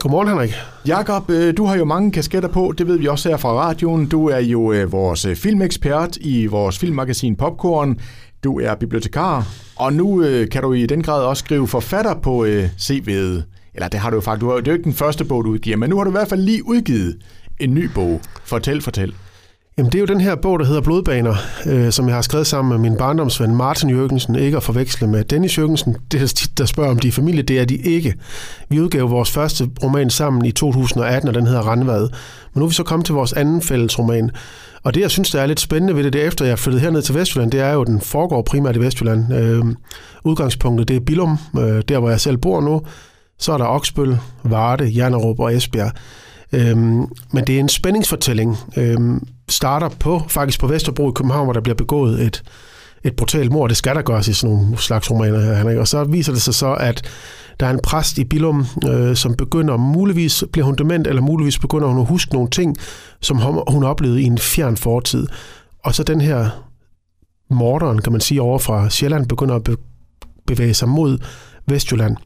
Godmorgen, Henrik. Jakob, øh, du har jo mange kasketter på, det ved vi også her fra radioen. Du er jo øh, vores øh, filmekspert i vores filmmagasin Popcorn. Du er bibliotekar, og nu kan du i den grad også skrive forfatter på CV'et. Eller det har du jo faktisk. Du har, det er jo ikke den første bog, du udgiver, men nu har du i hvert fald lige udgivet en ny bog. Fortæl, fortæl. Jamen, det er jo den her bog, der hedder Blodbaner, øh, som jeg har skrevet sammen med min barndomsven Martin Jørgensen, ikke at forveksle med Dennis Jørgensen. Det er tit, der spørger, om de er familie. Det er de ikke. Vi udgav vores første roman sammen i 2018, og den hedder Randvad. Men nu er vi så kommet til vores anden fælles roman. Og det, jeg synes, der er lidt spændende ved det, det efter jeg er flyttet herned til Vestjylland, det er jo, at den foregår primært i Vestjylland. Øh, udgangspunktet, det er Bilum, øh, der hvor jeg selv bor nu. Så er der Oksbøl, Varde, Jernerup og Esbjerg. Øhm, men det er en spændingsfortælling. Øhm, starter på faktisk på Vesterbro i København, hvor der bliver begået et, et brutalt mord. Det skal der gøres i sådan nogle slags romaner her, Henrik. Og så viser det sig så, at der er en præst i Billum, øh, som begynder, muligvis bliver hun dement, eller muligvis begynder hun at huske nogle ting, som hun oplevede i en fjern fortid. Og så den her morderen, kan man sige, over fra Sjælland, begynder at bevæge sig mod Vestjylland.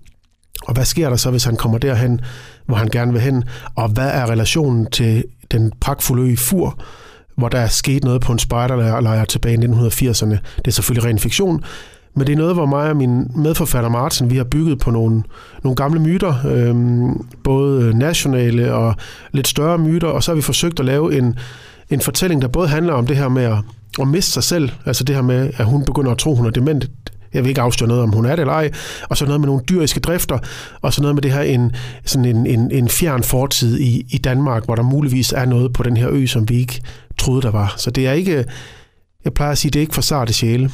Og hvad sker der så, hvis han kommer derhen, hvor han gerne vil hen? Og hvad er relationen til den pragtfulde ø Fur, hvor der er sket noget på en spejderlejr tilbage i 1980'erne? Det er selvfølgelig ren fiktion, men det er noget, hvor mig og min medforfatter Martin, vi har bygget på nogle, nogle gamle myter, øhm, både nationale og lidt større myter, og så har vi forsøgt at lave en, en fortælling, der både handler om det her med at, at miste sig selv, altså det her med, at hun begynder at tro, hun er dement, jeg vil ikke afsløre noget om, hun er det eller ej, og så noget med nogle dyriske drifter, og så noget med det her en, sådan en, en, en fjern fortid i, i Danmark, hvor der muligvis er noget på den her ø, som vi ikke troede, der var. Så det er ikke, jeg plejer at sige, det er ikke for sarte sjæle.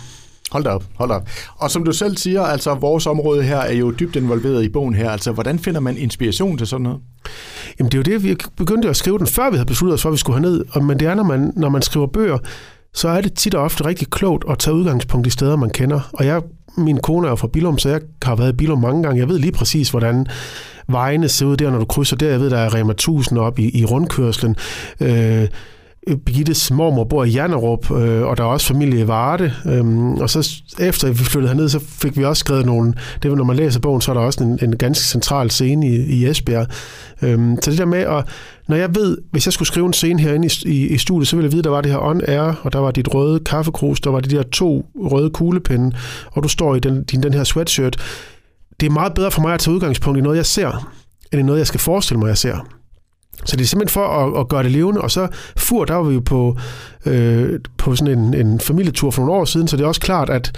Hold da op, hold da op. Og som du selv siger, altså vores område her er jo dybt involveret i bogen her. Altså, hvordan finder man inspiration til sådan noget? Jamen, det er jo det, vi begyndte at skrive den, før vi havde besluttet os for, at vi skulle ned. Men det er, når man, når man skriver bøger, så er det tit og ofte rigtig klogt at tage udgangspunkt i steder, man kender. Og jeg, min kone er jo fra Bilum, så jeg har været i Bilum mange gange. Jeg ved lige præcis, hvordan vejene ser ud der, når du krydser der. Jeg ved, der er Rema 1000 op i, i rundkørslen. Øh, Øh, Birgittes mormor bor i Jannerup, øh, og der er også familie i Varde. Øhm, og så efter vi flyttede herned, så fik vi også skrevet nogle... Det når man læser bogen, så er der også en, en ganske central scene i, i Esbjerg. Øhm, så det der med at... Når jeg ved, hvis jeg skulle skrive en scene herinde i, i, i studiet, så ville jeg vide, der var det her on air, og der var dit røde kaffekrus, der var de der to røde kuglepinde, og du står i den, din, den her sweatshirt. Det er meget bedre for mig at tage udgangspunkt i noget, jeg ser, end i noget, jeg skal forestille mig, jeg ser. Så det er simpelthen for at, at gøre det levende. Og så Fur, der var vi jo på, øh, på sådan en, en familietur for nogle år siden, så det er også klart, at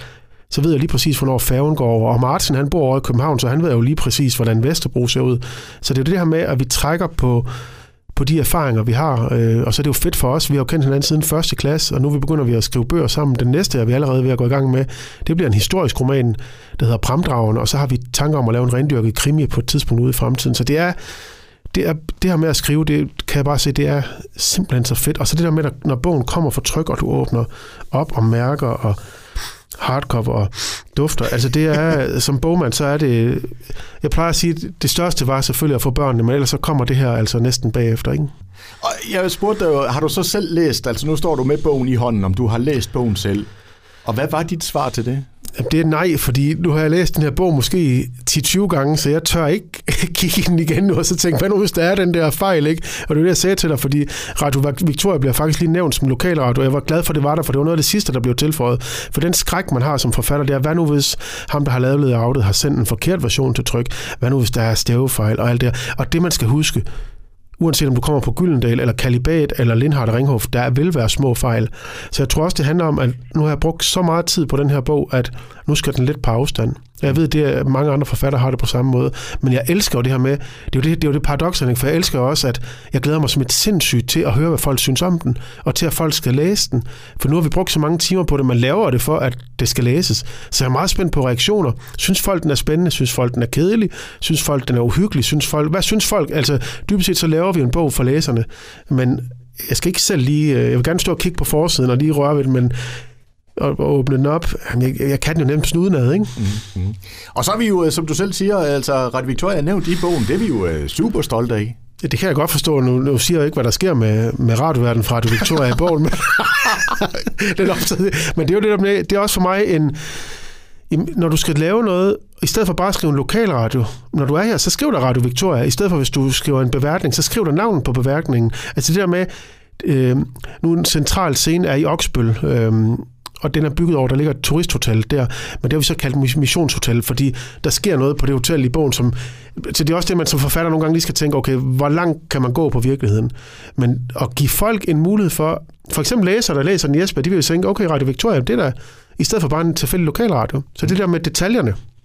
så ved jeg lige præcis, hvornår færgen går over. Og Martin, han bor over i København, så han ved jo lige præcis, hvordan Vesterbro ser ud. Så det er det her med, at vi trækker på, på de erfaringer, vi har. Øh, og så er det jo fedt for os. Vi har jo kendt hinanden siden første klasse, og nu begynder vi at skrive bøger sammen. Den næste er vi allerede ved at gå i gang med. Det bliver en historisk roman, der hedder Pramdragen, og så har vi tanker om at lave en rendyrket krimi på et tidspunkt ude i fremtiden. Så det er, det, er, det her med at skrive, det kan jeg bare se, det er simpelthen så fedt. Og så det der med, at når bogen kommer for tryk, og du åbner op og mærker og hardcover og dufter. Altså det er, som bogmand, så er det, jeg plejer at sige, det største var selvfølgelig at få børnene, men ellers så kommer det her altså næsten bagefter, ikke? Og jeg spurgte dig, har du så selv læst, altså nu står du med bogen i hånden, om du har læst bogen selv. Og hvad var dit svar til det? Det er nej, fordi nu har jeg læst den her bog måske 10-20 gange, så jeg tør ikke kigge i den igen nu, og så tænke, hvad nu hvis der er den der fejl, ikke? Og det er det, jeg sagde til dig, fordi Radio Victoria bliver faktisk lige nævnt som lokalradio, og jeg var glad for, at det var der, for det var noget af det sidste, der blev tilføjet. For den skræk, man har som forfatter, det er, hvad nu hvis ham, der har lavet layoutet, har sendt en forkert version til tryk? Hvad nu hvis der er stavefejl og alt det Og det, man skal huske, uanset om du kommer på Gyldendal, eller Kalibat, eller Lindhardt Ringhof, der vil være små fejl. Så jeg tror også, det handler om, at nu har jeg brugt så meget tid på den her bog, at nu skal den lidt på afstand. Jeg ved, det er, mange andre forfattere har det på samme måde, men jeg elsker jo det her med, det er jo det, det, er jo det paradoks, for jeg elsker også, at jeg glæder mig som et sindssygt til at høre, hvad folk synes om den, og til at folk skal læse den. For nu har vi brugt så mange timer på det, man laver det for, at det skal læses. Så jeg er meget spændt på reaktioner. Synes folk, den er spændende? Synes folk, den er kedelig? Synes folk, den er uhyggelig? Synes folk, hvad synes folk? Altså, dybest set så laver vi en bog for læserne, men jeg skal ikke selv lige, øh, jeg vil gerne stå og kigge på forsiden og lige røre ved det, men og, åbne den op. Jeg, jeg kan jo nemt snudenad, ikke? Mm-hmm. Og så er vi jo, øh, som du selv siger, altså Radio Victoria er nævnt i bogen, det er vi jo øh, super stolte af. Ja, det kan jeg godt forstå. Nu, nu siger jeg ikke, hvad der sker med, med radioverden fra Radio Victoria i bogen, men, den optaget. men det er jo det, der, det er også for mig en, når du skal lave noget, i stedet for bare at skrive en lokalradio, når du er her, så skriv der Radio Victoria. I stedet for, hvis du skriver en beværtning, så skriv der navnet på beværtningen. Altså det der med, øh, nu en central scene er i Oksbøl, øh, og den er bygget over, der ligger et turisthotel der, men det har vi så kaldt missionshotel, fordi der sker noget på det hotel i bogen, som, så det er også det, man som forfatter nogle gange lige skal tænke, okay, hvor langt kan man gå på virkeligheden? Men at give folk en mulighed for, for eksempel læsere, der læser den i Esbjerg, de vil jo tænke, okay, Radio Victoria, det er der, i stedet for bare en tilfældig lokalradio. Så det der med detaljerne,